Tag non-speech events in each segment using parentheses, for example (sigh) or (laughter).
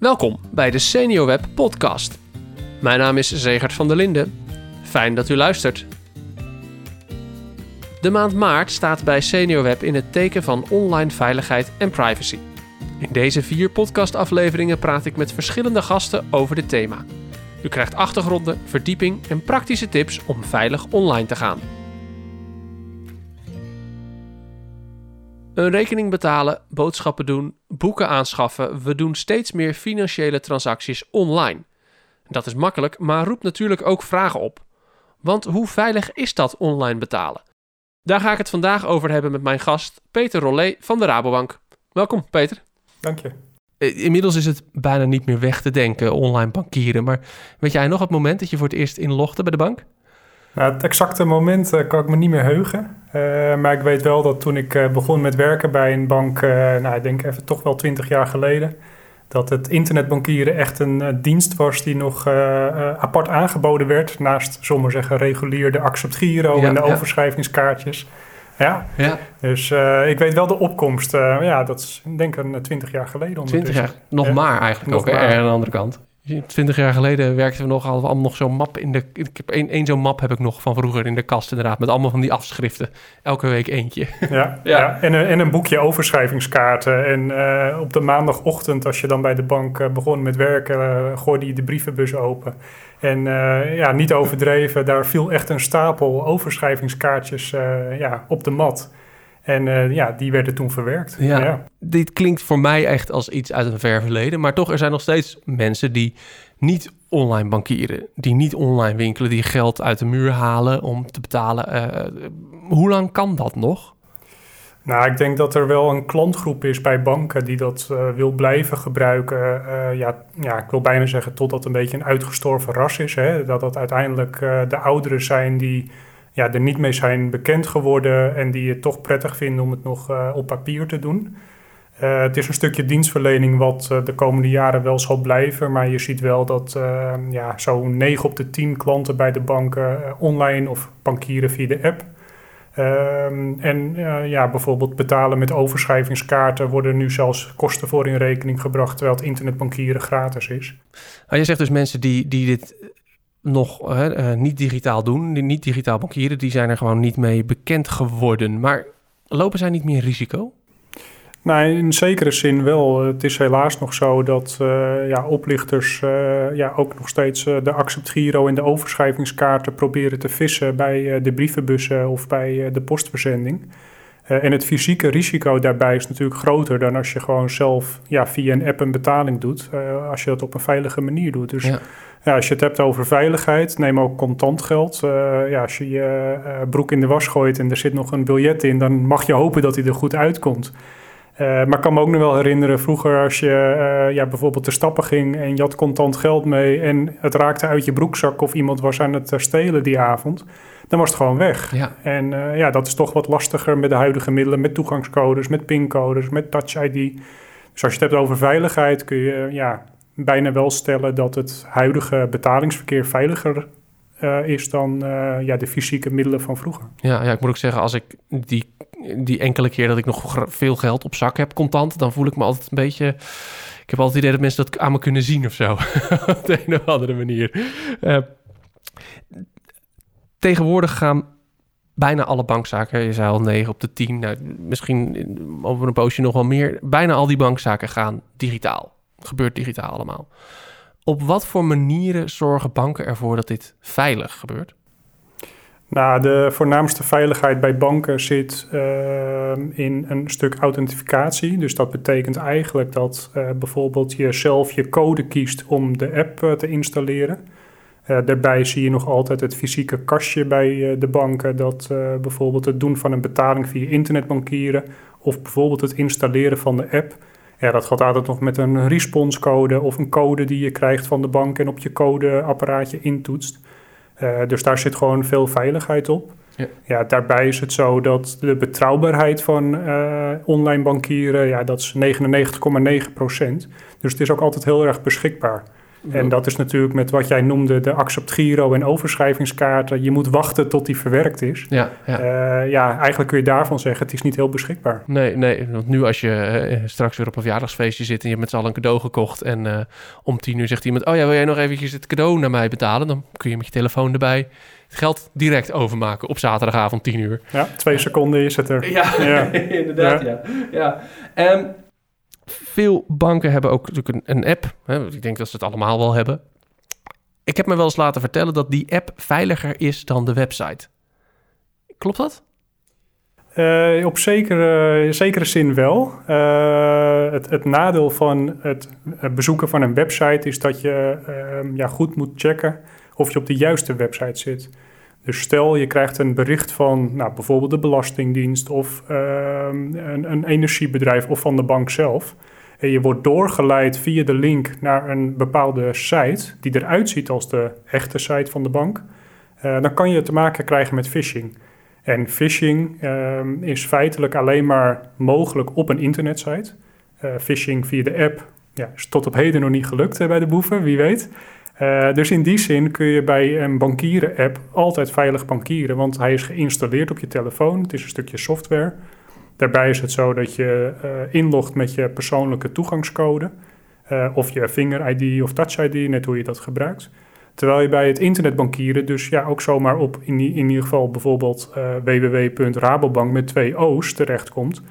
Welkom bij de SeniorWeb podcast. Mijn naam is Zegert van der Linden. Fijn dat u luistert. De maand maart staat bij SeniorWeb in het teken van online veiligheid en privacy. In deze vier podcastafleveringen praat ik met verschillende gasten over dit thema. U krijgt achtergronden, verdieping en praktische tips om veilig online te gaan. Een rekening betalen, boodschappen doen, boeken aanschaffen. We doen steeds meer financiële transacties online. Dat is makkelijk, maar roept natuurlijk ook vragen op. Want hoe veilig is dat online betalen? Daar ga ik het vandaag over hebben met mijn gast Peter Rollet van de Rabobank. Welkom Peter. Dank je. Eh, inmiddels is het bijna niet meer weg te denken, online bankieren. Maar weet jij nog het moment dat je voor het eerst inlogde bij de bank? Nou, het exacte moment uh, kan ik me niet meer heugen. Uh, maar ik weet wel dat toen ik uh, begon met werken bij een bank, nou, ik denk even toch wel twintig jaar geleden, dat het internetbankieren echt een dienst was die nog apart aangeboden werd. Naast, zomaar zeggen, regulier de accept giro ja, en de ja. overschrijvingskaartjes. Ja, ja. dus ik weet wel de opkomst. ja, dat is denk ik een twintig jaar geleden. Twintig jaar, nog maar eigenlijk nog ook, aan de andere kant. Twintig jaar geleden werkten we nog allemaal nog zo'n map in de. Ik heb één, één zo'n map heb ik nog van vroeger in de kast, inderdaad. Met allemaal van die afschriften. Elke week eentje. Ja, (laughs) ja. ja. En, een, en een boekje overschrijvingskaarten. En uh, op de maandagochtend, als je dan bij de bank uh, begon met werken, uh, gooide je de brievenbus open. En ja, niet overdreven, daar viel echt een stapel overschrijvingskaartjes ja, op de mat. En uh, ja, die werden toen verwerkt. Ja, ja, Dit klinkt voor mij echt als iets uit een ver verleden. Maar toch, er zijn nog steeds mensen die niet online bankieren. Die niet online winkelen, die geld uit de muur halen om te betalen. Uh, hoe lang kan dat nog? Nou, ik denk dat er wel een klantgroep is bij banken die dat uh, wil blijven gebruiken. Uh, ja, ja, ik wil bijna zeggen tot dat een beetje een uitgestorven ras is. Hè? Dat dat uiteindelijk uh, de ouderen zijn die ja, er niet mee zijn bekend geworden en die het toch prettig vinden om het nog uh, op papier te doen. Uh, het is een stukje dienstverlening wat uh, de komende jaren wel zal blijven, maar je ziet wel dat ja, zo'n 9 op de 10 klanten bij de banken online of bankieren via de app. Ehm, en ja, bijvoorbeeld betalen met overschrijvingskaarten worden nu zelfs kosten voor in rekening gebracht, terwijl het internetbankieren gratis is. Nou, je zegt dus mensen die, die dit nog uh, niet digitaal doen, die niet digitaal bankieren, die zijn er gewoon niet mee bekend geworden. Maar lopen zij niet meer risico? Nou, in zekere zin wel. Het is helaas nog zo dat uh, ja, oplichters uh, ja, ook nog steeds de acceptgiro en de overschrijvingskaarten proberen te vissen bij de brievenbussen of bij de postverzending. En het fysieke risico daarbij is natuurlijk groter dan als je gewoon zelf ja, via een app een betaling doet. als je dat op een veilige manier doet. Dus ja. Ja, als je het hebt over veiligheid, neem ook contant geld. Uh, ja, als je je broek in de was gooit en er zit nog een biljet in, dan mag je hopen dat hij er goed uitkomt. Maar ik kan me ook nog wel herinneren, vroeger als je ja, bijvoorbeeld te stappen ging en je had contant geld mee en het raakte uit je broekzak of iemand was aan het stelen die avond, dan was het gewoon weg. Ja. En ja, dat is toch wat lastiger met de huidige middelen, met toegangscodes, met pincodes, met Touch ID. Dus als je het hebt over veiligheid, kun je ja, bijna wel stellen dat het huidige betalingsverkeer veiliger uh, is dan uh, ja, de fysieke middelen van vroeger. Ja, ja, ik moet ook zeggen, als ik die, die enkele keer dat ik nog veel geld op zak heb, contant, dan voel ik me altijd een beetje. Ik heb altijd het idee dat mensen dat aan me kunnen zien of zo. (laughs) op de een of andere manier. Uh, tegenwoordig gaan bijna alle bankzaken, je zei al 9 op de 10, nou, misschien over een poosje nog wel meer. Bijna al die bankzaken gaan digitaal gebeurt digitaal allemaal. Op wat voor manieren zorgen banken ervoor dat dit veilig gebeurt? Nou, de voornaamste veiligheid bij banken zit uh, in een stuk authentificatie. Dus dat betekent eigenlijk dat uh, bijvoorbeeld je zelf je code kiest om de app uh, te installeren. Daarbij zie je nog altijd het fysieke kastje bij de banken. Dat bijvoorbeeld het doen van een betaling via internetbankieren of bijvoorbeeld het installeren van de app ja, dat gaat altijd nog met een responscode of een code die je krijgt van de bank en op je codeapparaatje intoetst. Dus daar zit gewoon veel veiligheid op. Ja. ja. daarbij is het zo dat de betrouwbaarheid van online bankieren, ja, dat is 99,9 procent. Dus het is ook altijd heel erg beschikbaar. En dat is natuurlijk met wat jij noemde de accept-giro en overschrijvingskaarten. Je moet wachten tot die verwerkt is. Ja, ja. Eh, ja, eigenlijk kun je daarvan zeggen, het is niet heel beschikbaar. Nee, nee, want nu als je eh, straks weer op een verjaardagsfeestje zit... en je hebt met z'n allen een cadeau gekocht... en eh, om tien uur zegt iemand... oh ja, wil jij nog eventjes het cadeau naar mij betalen? Dan kun je met je telefoon erbij het geld direct overmaken op zaterdagavond 10 uur. Ja, twee seconden is het er. Ja, Ja. (laughs) inderdaad, ja. ja. Ehm, veel banken hebben ook natuurlijk een, een app. Hè? Ik denk dat ze het allemaal wel hebben. Ik heb me wel eens laten vertellen dat die app veiliger is dan de website. Klopt dat? Eh, op zekere, zekere zin wel. Eh, het, het nadeel van het, bezoeken van een website is dat je ehm, ja, goed moet checken of je op de juiste website zit. Dus stel je krijgt een bericht van nou, bijvoorbeeld de Belastingdienst of ehm, een, een energiebedrijf of van de bank zelf. En je wordt doorgeleid via de link naar een bepaalde site die eruit ziet als de echte site van de bank. Eh, dan kan je te maken krijgen met phishing. En phishing ehm, is feitelijk alleen maar mogelijk op een internetsite. Eh, phishing via de app ja, is tot op heden nog niet gelukt eh, bij de boeven, wie weet. Eh, dus in die zin kun je bij een bankieren-app altijd veilig bankieren, want hij is geïnstalleerd op je telefoon. Het is een stukje software. Daarbij is het zo dat je eh, inlogt met je persoonlijke toegangscode, eh, of je vinger-ID of touch-ID, net hoe je dat gebruikt. Terwijl je bij het internetbankieren dus ja, ook zomaar op in, in ieder geval bijvoorbeeld www.rabobank met twee O's terechtkomt.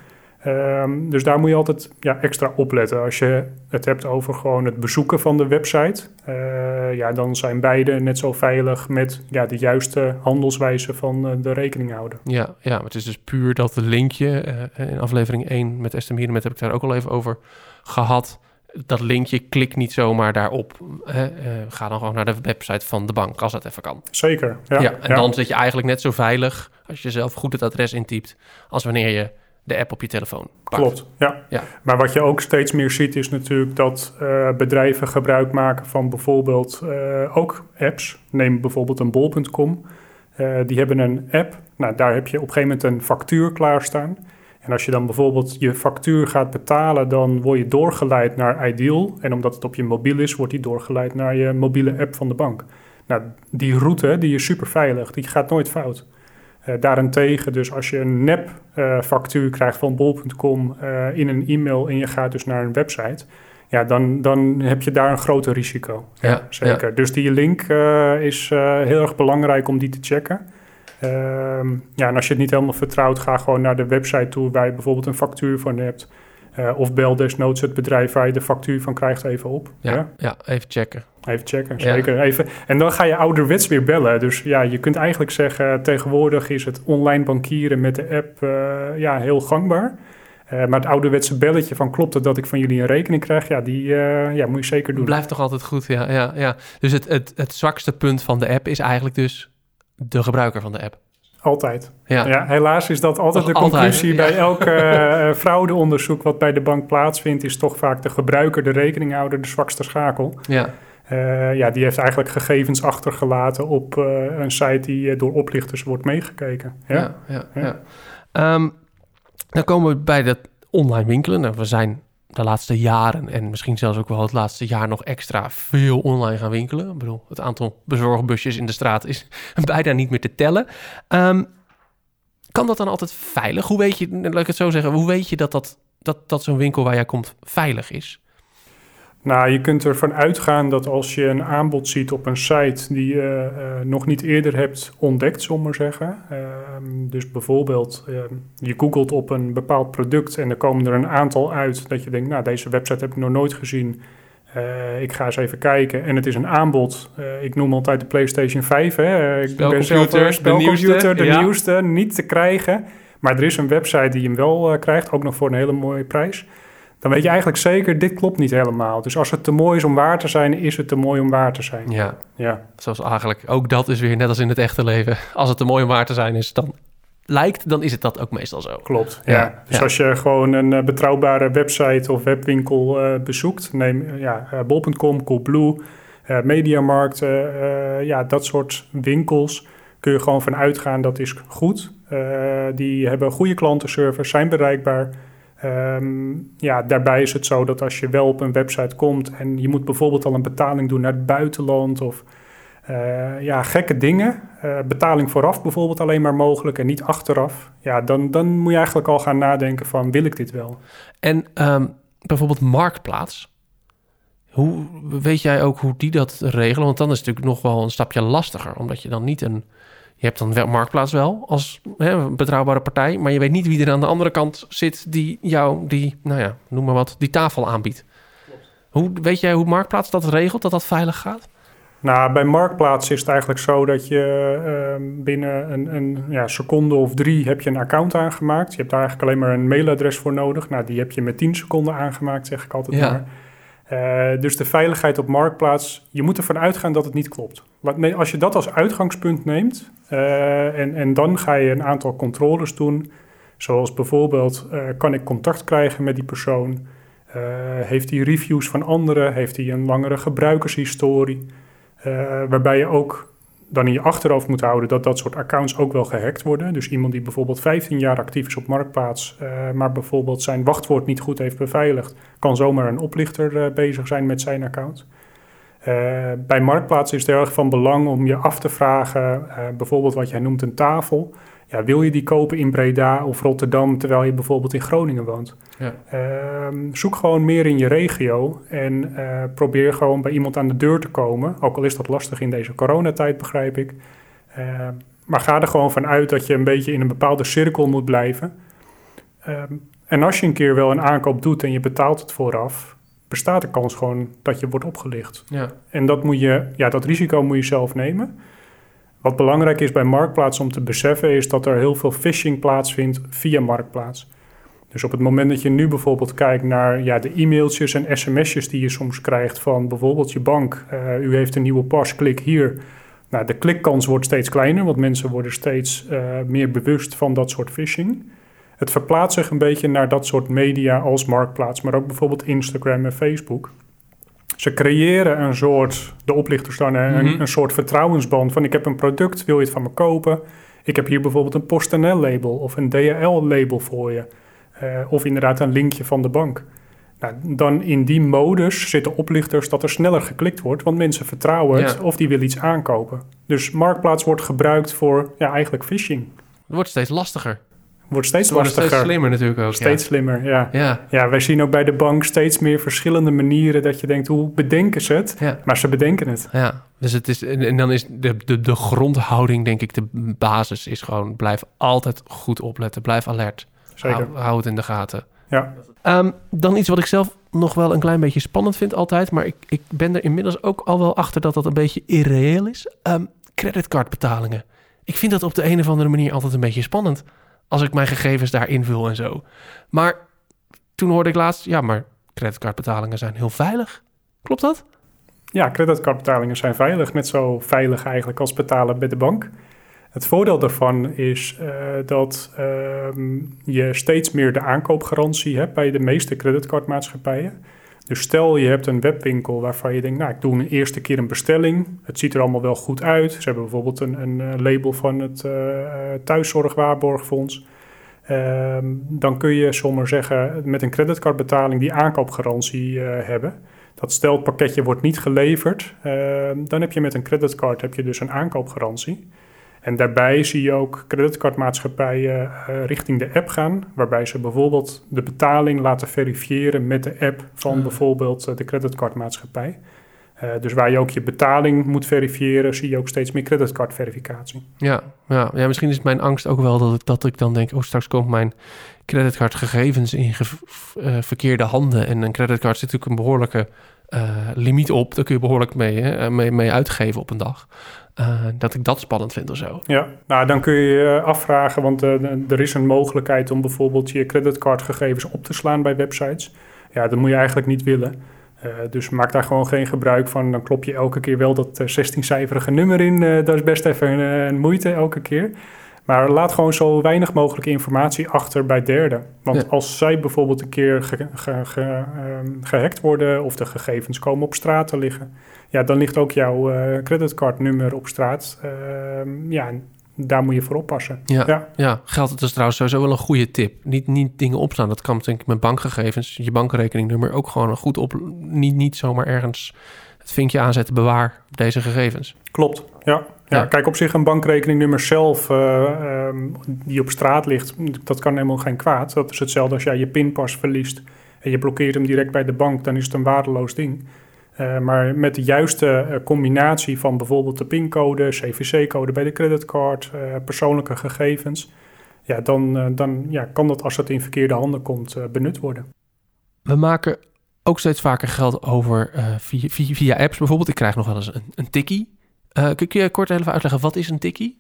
Ehm, dus daar moet je altijd ja, extra opletten. Als je het hebt over gewoon het bezoeken van de website, eh, ja, dan zijn beide net zo veilig met ja, de juiste handelswijze van eh, de rekeninghouder. Ja, ja, maar het is dus puur dat linkje. eh, in aflevering 1 met Esther Mierenmet heb ik daar ook al even over gehad. Dat linkje, klik niet zomaar daarop. Hè, ga dan gewoon naar de website van de bank, als dat even kan. Zeker. Ja, Ja, en ja. dan zit je eigenlijk net zo veilig als je zelf goed het adres intypt, als wanneer je de app op je telefoon pakt. Klopt, ja. Ja. Maar wat je ook steeds meer ziet is natuurlijk dat eh, bedrijven gebruik maken van bijvoorbeeld eh, ook apps. Neem bijvoorbeeld een bol.com. Eh, die hebben een app. Nou, daar heb je op een gegeven moment een factuur klaarstaan. En als je dan bijvoorbeeld je factuur gaat betalen, dan word je doorgeleid naar Ideal. En omdat het op je mobiel is, wordt die doorgeleid naar je mobiele app van de bank. Nou, die route die is super veilig, die gaat nooit fout. Eh, daarentegen, dus als je een nep factuur krijgt van bol.com eh, in een e-mail en je gaat dus naar een website, ja, dan, dan heb je daar een groter risico. Ja, Zeker. Dus die link eh, is heel erg belangrijk om die te checken. Ehm, ja, en als je het niet helemaal vertrouwt, ga gewoon naar de website toe waar je bijvoorbeeld een factuur van hebt. Eh, of bel desnoods het bedrijf waar je de factuur van krijgt even op. Ja, Ja? ja. even checken. Even checken, Ja. zeker. Even. En dan ga je ouderwets weer bellen. Dus ja, je kunt eigenlijk zeggen, tegenwoordig is het online bankieren met de app eh, ja, heel gangbaar. Eh, maar het ouderwetse belletje van klopt het dat ik van jullie een rekening krijg? Ja, die ja, moet je zeker doen. Blijft toch altijd goed, ja. ja, ja. Dus het, het, het zwakste punt van de app is eigenlijk dus de gebruiker van de app. Altijd. Ja, Ja. helaas is dat altijd de altijd, conclusie ja. bij elk (laughs) eh, fraudeonderzoek wat bij de bank plaatsvindt, is toch vaak de gebruiker, de rekeninghouder, de zwakste schakel. ja. Eh, ja, die heeft eigenlijk gegevens achtergelaten op eh, een site die eh, door oplichters wordt meegekeken. Ja? ja, ja, ja. Ja. Ehm, dan komen we bij dat online winkelen. Nou, we zijn de laatste jaren en misschien zelfs ook wel het laatste jaar nog extra veel online gaan winkelen. Ik bedoel, het aantal bezorgbusjes in de straat is (laughs) bijna niet meer te tellen. Ehm, kan dat dan altijd veilig? Hoe weet je, laat ik het zo zeggen, hoe weet je dat, dat, dat, dat zo'n winkel waar jij komt veilig is? Nou, je kunt ervan uitgaan dat als je een aanbod ziet op een site die je eh, nog niet eerder hebt ontdekt, zullen we maar zeggen. Ehm, dus bijvoorbeeld, ehm, je googelt op een bepaald product en er komen er een aantal uit dat je denkt, nou, deze website heb ik nog nooit gezien. Eh, ik ga eens even kijken. En het is een aanbod. Eh, ik noem altijd de PlayStation 5. Hè. Ik ben zelf Spelcomputer, een spelcomputer, de nieuwste, de ja. nieuwste, niet te krijgen. Maar er is een website die hem wel krijgt, ook nog voor een hele mooie prijs. Dan weet je eigenlijk zeker, dit klopt niet helemaal. Dus als het te mooi is om waar te zijn, is het te mooi om waar te zijn. Ja, Ja, zoals eigenlijk ook dat is weer net als in het echte leven. Als het te mooi om waar te zijn is, dan lijkt, dan is het dat ook meestal zo. klopt. Ja, Ja. Dus ja. als je gewoon een eh, betrouwbare website of webwinkel eh, bezoekt, neem eh, ja, bol.com, Coolblue, Mediamarkt, ja, dat soort winkels kun je gewoon van uitgaan dat is goed. Die hebben goede klantenservice, zijn bereikbaar. Ehm, ja, daarbij is het zo dat als je wel op een website komt en je moet bijvoorbeeld al een betaling doen naar het buitenland of uh, ja, gekke dingen. Uh, betaling vooraf bijvoorbeeld alleen maar mogelijk en niet achteraf. Ja, dan, dan moet je eigenlijk al gaan nadenken van wil ik dit wel? En um, bijvoorbeeld Marktplaats. Hoe weet jij ook hoe die dat regelen? Want dan is het natuurlijk nog wel een stapje lastiger. Omdat je dan niet een... Je hebt dan wel Marktplaats wel als hè, betrouwbare partij. Maar je weet niet wie er aan de andere kant zit die jou die, nou ja, noem maar wat, die tafel aanbiedt. Hoe, weet jij hoe Marktplaats dat regelt, dat dat veilig gaat? Nou, bij Marktplaats is het eigenlijk zo dat je uh, binnen een, een ja, seconde of drie heb je een account aangemaakt. Je hebt daar eigenlijk alleen maar een mailadres voor nodig. Nou, die heb je met 10 seconden aangemaakt, zeg ik altijd ja. maar. Uh, dus de veiligheid op Marktplaats, je moet ervan uitgaan dat het niet klopt. Als je dat als uitgangspunt neemt uh, en, en dan ga je een aantal controles doen, zoals bijvoorbeeld uh, kan ik contact krijgen met die persoon, heeft hij reviews van anderen, heeft hij een langere gebruikershistorie, waarbij je ook dan in je achterhoofd moet houden dat dat soort accounts ook wel gehackt worden. Dus iemand die bijvoorbeeld 15 jaar actief is op Marktplaats, uh, maar bijvoorbeeld zijn wachtwoord niet goed heeft beveiligd, kan zomaar een oplichter uh, bezig zijn met zijn account. Uh, bij Marktplaats is het erg van belang om je af te vragen, bijvoorbeeld wat jij noemt een tafel. Ja, wil je die kopen in Breda of Rotterdam terwijl je bijvoorbeeld in Groningen woont? Ja. Ehm, zoek gewoon meer in je regio en uh, probeer gewoon bij iemand aan de deur te komen. Ook al is dat lastig in deze coronatijd, begrijp ik. Ehm, maar ga er gewoon van uit dat je een beetje in een bepaalde cirkel moet blijven. Ehm, en als je een keer wel een aankoop doet en je betaalt het vooraf, bestaat de kans gewoon dat je wordt opgelicht. Ja. En dat, moet je, ja, dat risico moet je zelf nemen. Wat belangrijk is bij Marktplaats om te beseffen, is dat er heel veel phishing plaatsvindt via Marktplaats. Dus op het moment dat je nu bijvoorbeeld kijkt naar ja, de e-mailtjes en sms'jes die je soms krijgt van bijvoorbeeld je bank. Uh, u heeft een nieuwe pas, klik hier. Nou, de klikkans wordt steeds kleiner, want mensen worden steeds uh, meer bewust van dat soort phishing. Het verplaatst zich een beetje naar dat soort media als Marktplaats, maar ook bijvoorbeeld Instagram en Facebook. Ze creëren een soort, de oplichters dan, een, mm -hmm. een soort vertrouwensband van ik heb een product, wil je het van me kopen? Ik heb hier bijvoorbeeld een PostNL-label of een DHL-label voor je. Uh, of inderdaad een linkje van de bank. Nou, dan in die modus zitten oplichters dat er sneller geklikt wordt, want mensen vertrouwen het ja. of die willen iets aankopen. Dus Marktplaats wordt gebruikt voor ja, eigenlijk phishing. Het wordt steeds lastiger. Wordt steeds wordt lastiger. Steeds slimmer natuurlijk ook. Steeds ja. slimmer, ja. ja. Ja, wij zien ook bij de bank steeds meer verschillende manieren dat je denkt, hoe bedenken ze het? Ja. Maar ze bedenken het. Ja, dus het is, en, en dan is de, de, de grondhouding, denk ik, de basis is gewoon, blijf altijd goed opletten, blijf alert. Zeker. Hou, hou het in de gaten. Ja. Um, dan iets wat ik zelf nog wel een klein beetje spannend vind altijd, maar ik, ik ben er inmiddels ook al wel achter dat dat een beetje irreëel is. Um, creditcardbetalingen. Ik vind dat op de een of andere manier altijd een beetje spannend als ik mijn gegevens daar invul en zo. Maar toen hoorde ik laatst, ja, maar creditcardbetalingen zijn heel veilig. Klopt dat? Ja, creditcardbetalingen zijn veilig. Net zo veilig eigenlijk als betalen bij de bank. Het voordeel daarvan is uh, dat uh, je steeds meer de aankoopgarantie hebt bij de meeste creditcardmaatschappijen. Dus stel je hebt een webwinkel waarvan je denkt, nou ik doe een eerste keer een bestelling. Het ziet er allemaal wel goed uit. Ze hebben bijvoorbeeld een, een label van het uh, thuiszorgwaarborgfonds. Uh, dan kun je zomaar zeggen met een creditcardbetaling die aankoopgarantie hebben. Dat stel pakketje wordt niet geleverd, dan heb je met een creditcard heb je dus een aankoopgarantie. En daarbij zie je ook creditcardmaatschappijen uh, richting de app gaan, waarbij ze bijvoorbeeld de betaling laten verifiëren met de app van bijvoorbeeld uh, de creditcardmaatschappij. Uh, dus waar je ook je betaling moet verifiëren, zie je ook steeds meer creditcardverificatie. Ja, ja, ja, misschien is mijn angst ook wel dat ik, dat ik dan denk, oh straks komt mijn creditcardgegevens in verkeerde handen. En een creditcard zit natuurlijk een behoorlijke limiet op, daar kun je behoorlijk mee, hè, mee, mee uitgeven op een dag. Uh, dat ik dat spannend vind of zo. Ja, nou dan kun je je afvragen, want uh, er is een mogelijkcijfers om bijvoorbeeld je creditcardgegevens op te slaan bij websites. Ja, dat moet je eigenlijk niet willen. Uh, dus maak daar gewoon geen gebruik van. Dan klop je elke keer wel dat 16-cijferige nummer in. dat is best even een, moeite elke keer. Maar laat gewoon zo weinig mogelijk informatie achter bij derden. Want ja. als zij bijvoorbeeld een keer ge, ge, ge, gehackt worden of de gegevens komen op straat te liggen ja, dan ligt ook jouw uh, creditcardnummer op straat. Uh, ja, daar moet je voor oppassen. Ja, Ja. ja. geld dat is trouwens sowieso wel een goede tip. Niet, niet dingen opslaan. Dat kan denk ik met bankgegevens, je bankrekeningnummer ook gewoon goed op. Niet, niet zomaar ergens het vinkje aanzetten, bewaar deze gegevens. Klopt, ja. Ja. Ja. Kijk, op zich een bankrekeningnummer zelf eh, ehm, die op straat ligt, dat kan helemaal geen kwaad. Dat is hetzelfde als jij je pinpas verliest en je blokkeert hem direct bij de bank, dan is het een waardeloos ding. Eh, maar met de juiste eh, combinatie van bijvoorbeeld de pincode, CVC-code bij de creditcard, persoonlijke gegevens, ja, dan, dan ja, kan dat als dat in verkeerde handen komt benut worden. We maken ook steeds vaker geld over via, via, via apps bijvoorbeeld. Ik krijg nog wel eens een, een tikkie. Eh, kun je kort even uitleggen, wat is een tikkie?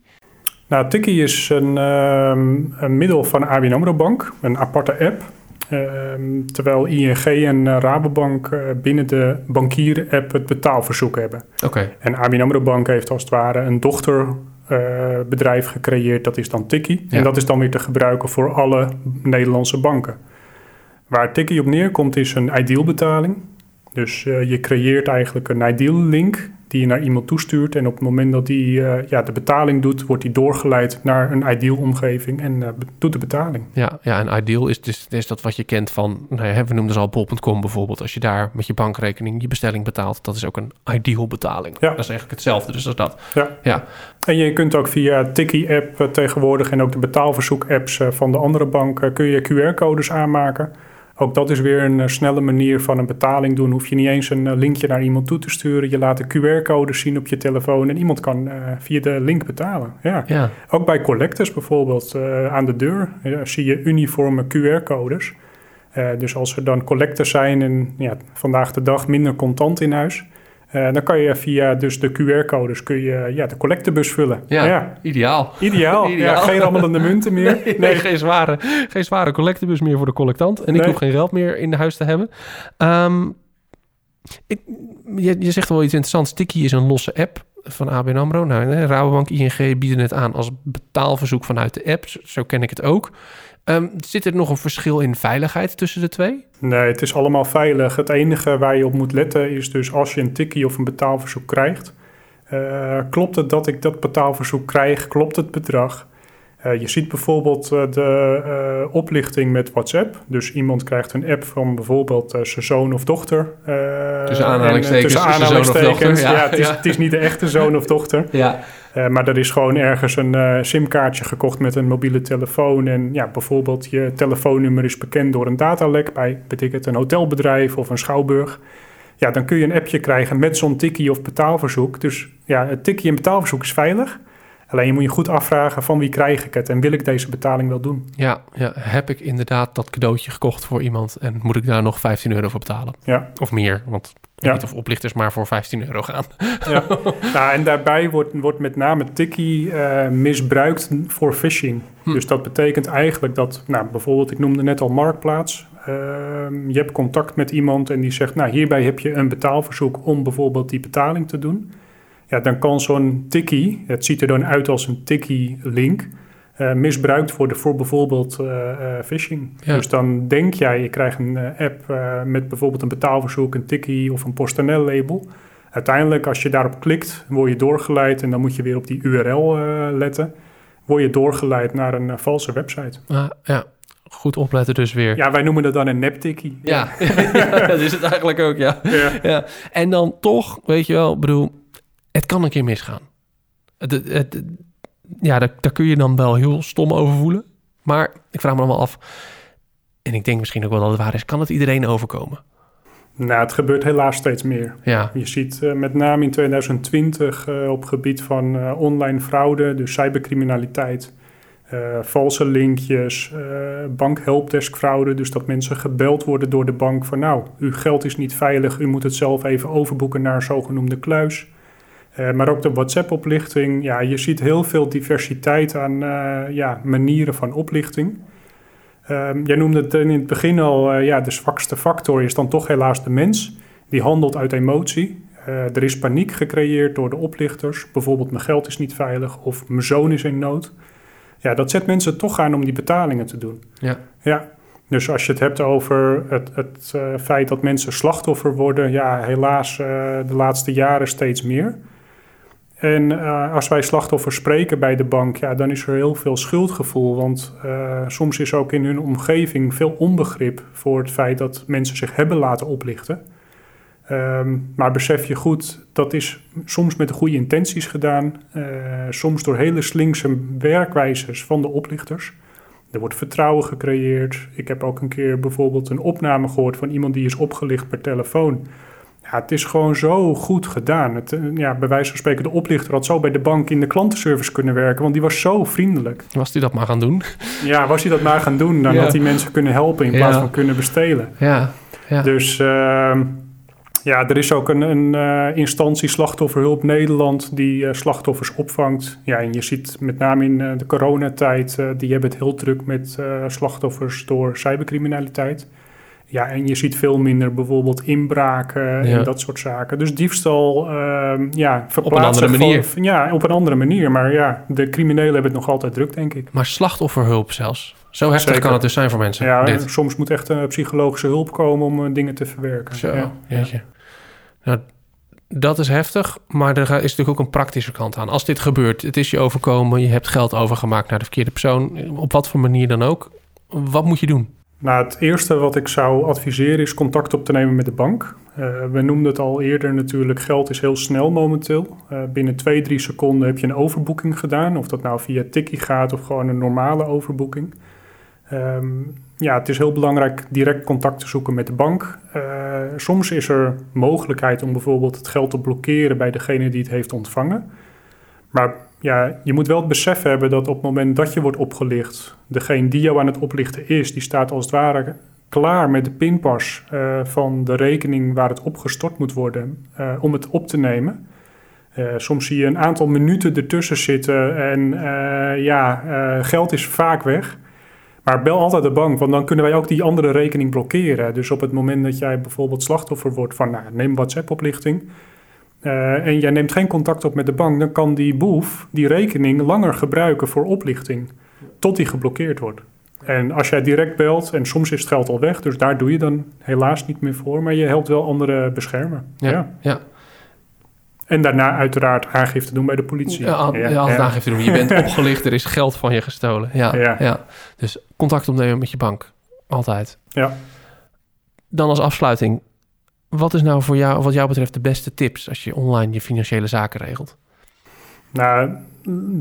Nou, Tikkie is een, ehm, een middel van ABN AMRO Bank, een aparte app. Ehm, terwijl ING en eh, Rabobank eh, binnen de bankier-app het betaalverzoek hebben. Oké. En ABN AMRO Bank heeft als het ware een dochterbedrijf gecreëerd, dat is dan Tikkie. Ja. En dat is dan weer te gebruiken voor alle Nederlandse banken. Waar Tikkie op neerkomt is een ideal-betaling. Dus eh, je creëert eigenlijk een ideal-link die je naar iemand toestuurt. En op het moment dat die eh, ja, de betaling doet, wordt die doorgeleid naar een ideal-omgeving en eh, doet de betaling. Ja, ja, en ideal is, dus, is dat wat je kent van, nou ja, we noemden ze al bol.com bijvoorbeeld. Als je daar met je bankrekening je bestelling betaalt, dat is ook een ideal betaling. Ja. Dat is eigenlijk hetzelfde, dus dat is dat. Ja. Ja. En je kunt ook via Tikkie-app eh, tegenwoordig en ook de betaalverzoek-apps van de andere banken kun je QR-codes aanmaken. Ook dat is weer een eh, snelle manier van een betaling doen. Hoef je niet eens een eh, linkje naar iemand toe te sturen. Je laat de QR-codes zien op je telefoon en iemand kan eh, via de link betalen. Ja. Ja, Ook bij collectors bijvoorbeeld aan de deur ja, zie je uniforme QR-codes. Dus als er dan collectors zijn en ja, vandaag de dag minder contant in huis, eh, dan kan je via dus de QR-codes kun je ja, de collectebus vullen. ja, ideaal. Ideaal. (laughs) Ideaal. Ja, geen rammelende munten meer. Nee, Nee. geen, zware, geen zware collectebus meer voor de collectant. En ik hoef geen geld meer in de huis te hebben. Ehm, ik, je, je zegt wel iets interessants. Tikkie is een losse app van ABN AMRO. Nou, Rabobank, ING bieden het aan als betaalverzoek vanuit de app. Zo, zo ken ik het ook. Ehm, zit er nog een verschil in veiligheid tussen de twee? Nee, het is allemaal veilig. Het enige waar je op moet letten is dus als je een tikkie of een betaalverzoek krijgt. eh, klopt het dat ik dat betaalverzoek krijg? Klopt het bedrag? Eh, je ziet bijvoorbeeld eh, de eh, oplichting met WhatsApp. Dus iemand krijgt een app van bijvoorbeeld zijn zoon of dochter. Tussen en, aanhalingstekens, tussen zoon of aanhalingstekens. dochter, ja, Ja, het, is, ja. het is niet de echte zoon of dochter. (laughs) Ja. Maar er is gewoon ergens een simkaartje gekocht met een mobiele telefoon. En ja, bijvoorbeeld je telefoonnummer is bekend door een datalek bij, het, een hotelbedrijf of een schouwburg. Ja, dan kun je een appje krijgen met zo'n tikkie of betaalverzoek. Dus ja, het tikkie en betaalverzoek is veilig. Alleen je moet je goed afvragen van wie krijg ik het en wil ik deze betaling wel doen? Ja, ja, heb ik inderdaad dat cadeautje gekocht voor iemand en moet ik daar nog 15 euro voor betalen? Ja, Of meer, want Ja. niet of oplichters maar voor 15 euro gaan. ja. (laughs) nou, en daarbij wordt, wordt met name tikkie eh, misbruikt voor phishing. Hm. Dus dat betekent eigenlijk dat, nou, bijvoorbeeld, ik noemde net al Marktplaats. Ehm, je hebt contact met iemand en die zegt, nou, hierbij heb je een betaalverzoek om bijvoorbeeld die betaling te doen. Ja, dan kan zo'n tikkie, het ziet er dan uit als een tikkie-link, eh, misbruikt worden voor bijvoorbeeld eh, eh, phishing. Ja. Dus dan denk jij, je krijgt een app met bijvoorbeeld een betaalverzoek, een tikkie of een PostNL-label. Uiteindelijk, als je daarop klikt, word je doorgeleid en dan moet je weer op die URL letten. Word je doorgeleid naar een valse website. Ah, ja, goed opletten dus weer. Ja, wij noemen dat dan een neptikkie. Ja, (laughs) dat is het eigenlijk ook, ja. Ja. ja. En dan toch, weet je wel, bedoel, het kan een keer misgaan. Het, het, het- ja, daar, daar kun je dan wel heel stom over voelen. Maar ik vraag me dan wel af, en ik denk misschien ook wel dat het waar is, kan het iedereen overkomen? Nou, het gebeurt helaas steeds meer. Ja, Je ziet eh, met name in 2020 eh, op gebied van eh, online fraude, dus cybercriminaliteit, valse linkjes, bankhelpdeskfraude, dus dat mensen gebeld worden door de bank van nou, uw geld is niet veilig, u moet het zelf even overboeken naar een zogenoemde kluis. Eh, maar ook de WhatsApp-oplichting. Ja, je ziet heel veel diversiteit aan eh, ja, manieren van oplichting. Ehm, jij noemde het in het begin al, eh, ja, de zwakste factor is dan toch helaas de mens. Die handelt uit emotie. Er is paniek gecreëerd door de oplichters. Bijvoorbeeld mijn geld is niet veilig of mijn zoon is in nood. Ja, dat zet mensen toch aan om die betalingen te doen. ja, Ja, dus als je het hebt over het, het feit dat mensen slachtoffer worden, ja, helaas de laatste jaren steeds meer. En uh, als wij slachtoffers spreken bij de bank, ja, dan is er heel veel schuldgevoel. Want uh, soms is ook in hun omgeving veel onbegrip voor het feit dat mensen zich hebben laten oplichten. Um, maar besef je goed, dat is soms met de goede intenties gedaan, uh, soms door hele slinkse werkwijzes van de oplichters. Er wordt vertrouwen gecreëerd. Ik heb ook een keer bijvoorbeeld een opname gehoord van iemand die is opgelicht per telefoon. Ja, het is gewoon zo goed gedaan. Het, ja, bij wijze van spreken, de oplichter had zo bij de bank in de klantenservice kunnen werken, want die was zo vriendelijk. Was hij dat maar gaan doen? Ja, was hij dat maar gaan doen, dan ja. had hij mensen kunnen helpen in plaats van kunnen bestelen. Ja, ja. Dus uh, ja, er is ook een, een uh, instantie Slachtofferhulp Nederland die uh, slachtoffers opvangt. Ja, en je ziet met name in de coronatijd, die hebben het heel druk met slachtoffers door cybercriminaliteit. Ja, en je ziet veel minder bijvoorbeeld inbraken en dat soort zaken. Dus diefstal, uh, ja, Op een andere manier. ja, op een andere manier. Maar ja, de criminelen hebben het nog altijd druk, denk ik. Maar slachtofferhulp zelfs. Zo heftig Zeker. kan het dus zijn voor mensen. Ja, dit. soms moet echt een psychologische hulp komen om uh, dingen te verwerken. Zo, ja. jeetje. Nou, dat is heftig, maar er is natuurlijk ook een praktische kant aan. Als dit gebeurt, het is je overkomen, je hebt geld overgemaakt naar de verkeerde persoon, op wat voor manier dan ook. Wat moet je doen? Nou, het eerste wat ik zou adviseren is contact op te nemen met de bank. Uh, we noemden het al eerder natuurlijk, geld is heel snel momenteel. Uh, binnen twee, drie seconden heb je een overboeking gedaan. Of dat nou via Tikkie gaat of gewoon een normale overboeking. Um, ja, het is heel belangrijk direct contact te zoeken met de bank. Uh, soms is er mogelijkheid om bijvoorbeeld het geld te blokkeren bij degene die het heeft ontvangen. Maar ja, je moet wel het besef hebben dat op het moment dat je wordt opgelicht, degene die jou aan het oplichten is, die staat als het ware klaar met de pinpas uh, van de rekening waar het opgestort moet worden uh, om het op te nemen. Uh, soms zie je een aantal minuten ertussen zitten en ja, geld is vaak weg. Maar bel altijd de bank, want dan kunnen wij ook die andere rekening blokkeren. Dus op het moment dat jij bijvoorbeeld slachtoffer wordt van, nou, neem WhatsApp-oplichting. Uh, en jij neemt geen contact op met de bank, dan kan die boef die rekening langer gebruiken voor oplichting. Tot die geblokkeerd wordt. En als jij direct belt, en soms is het geld al weg, dus daar doe je dan helaas niet meer voor, maar je helpt wel anderen beschermen. Ja, ja. ja. En daarna uiteraard aangifte doen bij de politie. Ja, ja, altijd aangifte doen. Je bent (laughs) opgelicht, er is geld van je gestolen. Ja, ja. ja. Dus contact opnemen met je bank. Altijd. Ja. Dan als afsluiting. Wat is nou voor jou, wat jou betreft, de beste tips als je online je financiële zaken regelt? Nou,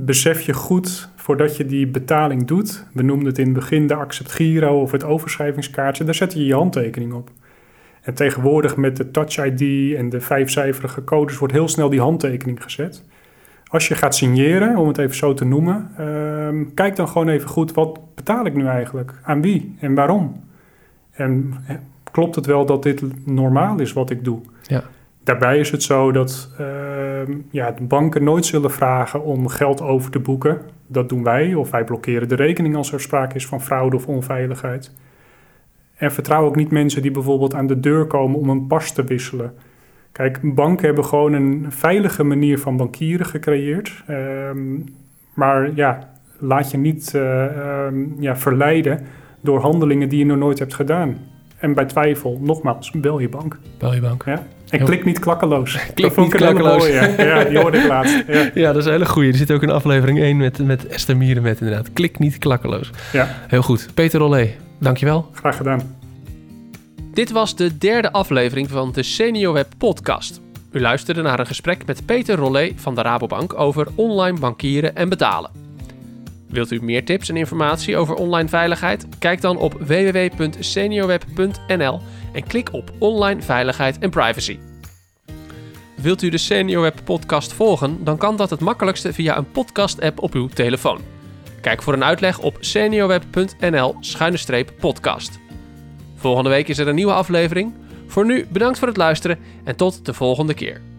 besef je goed voordat je die betaling doet. We noemden het in het begin de accept giro of het overschrijvingskaartje. Daar zet je je handtekening op. En tegenwoordig met de Touch ID en de vijfcijferige codes wordt heel snel die handtekening gezet. Als je gaat signeren, om het even zo te noemen, uh, kijk dan gewoon even goed, wat betaal ik nu eigenlijk? Aan wie en waarom? En klopt het wel dat dit normaal is wat ik doe? Ja. Daarbij is het zo dat uh, ja, de banken nooit zullen vragen om geld over te boeken. Dat doen wij, of wij blokkeren de rekening als er sprake is van fraude of onveiligheid. En vertrouw ook niet mensen die bijvoorbeeld aan de deur komen om een pas te wisselen. Kijk, banken hebben gewoon een veilige manier van bankieren gecreëerd. Um, maar ja, laat je niet uh, um, ja, verleiden door handelingen die je nog nooit hebt gedaan. En bij twijfel, nogmaals, bel je bank. Bel je bank. Ja. En klik niet klakkeloos. (laughs) klik niet klakkeloos. ja, die hoorde ik laatst. Ja. (laughs) ja, dat is een hele goeie. Er zit ook in aflevering 1 met, met Esther Mieren met inderdaad. Klik niet klakkeloos. Ja. Heel goed. Peter Rollé, dankjewel. Graag gedaan. Dit was de derde aflevering van de SeniorWeb podcast. U luisterde naar een gesprek met Peter Rollé van de Rabobank over online bankieren en betalen. Wilt u meer tips en informatie over online veiligheid? Kijk dan op www.seniorweb.nl en klik op online veiligheid en privacy. Wilt u de SeniorWeb podcast volgen? Dan kan dat het makkelijkste via een podcast-app op uw telefoon. Kijk voor een uitleg op seniorweb.nl-podcast. Volgende week is er een nieuwe aflevering. Voor nu bedankt voor het luisteren en tot de volgende keer.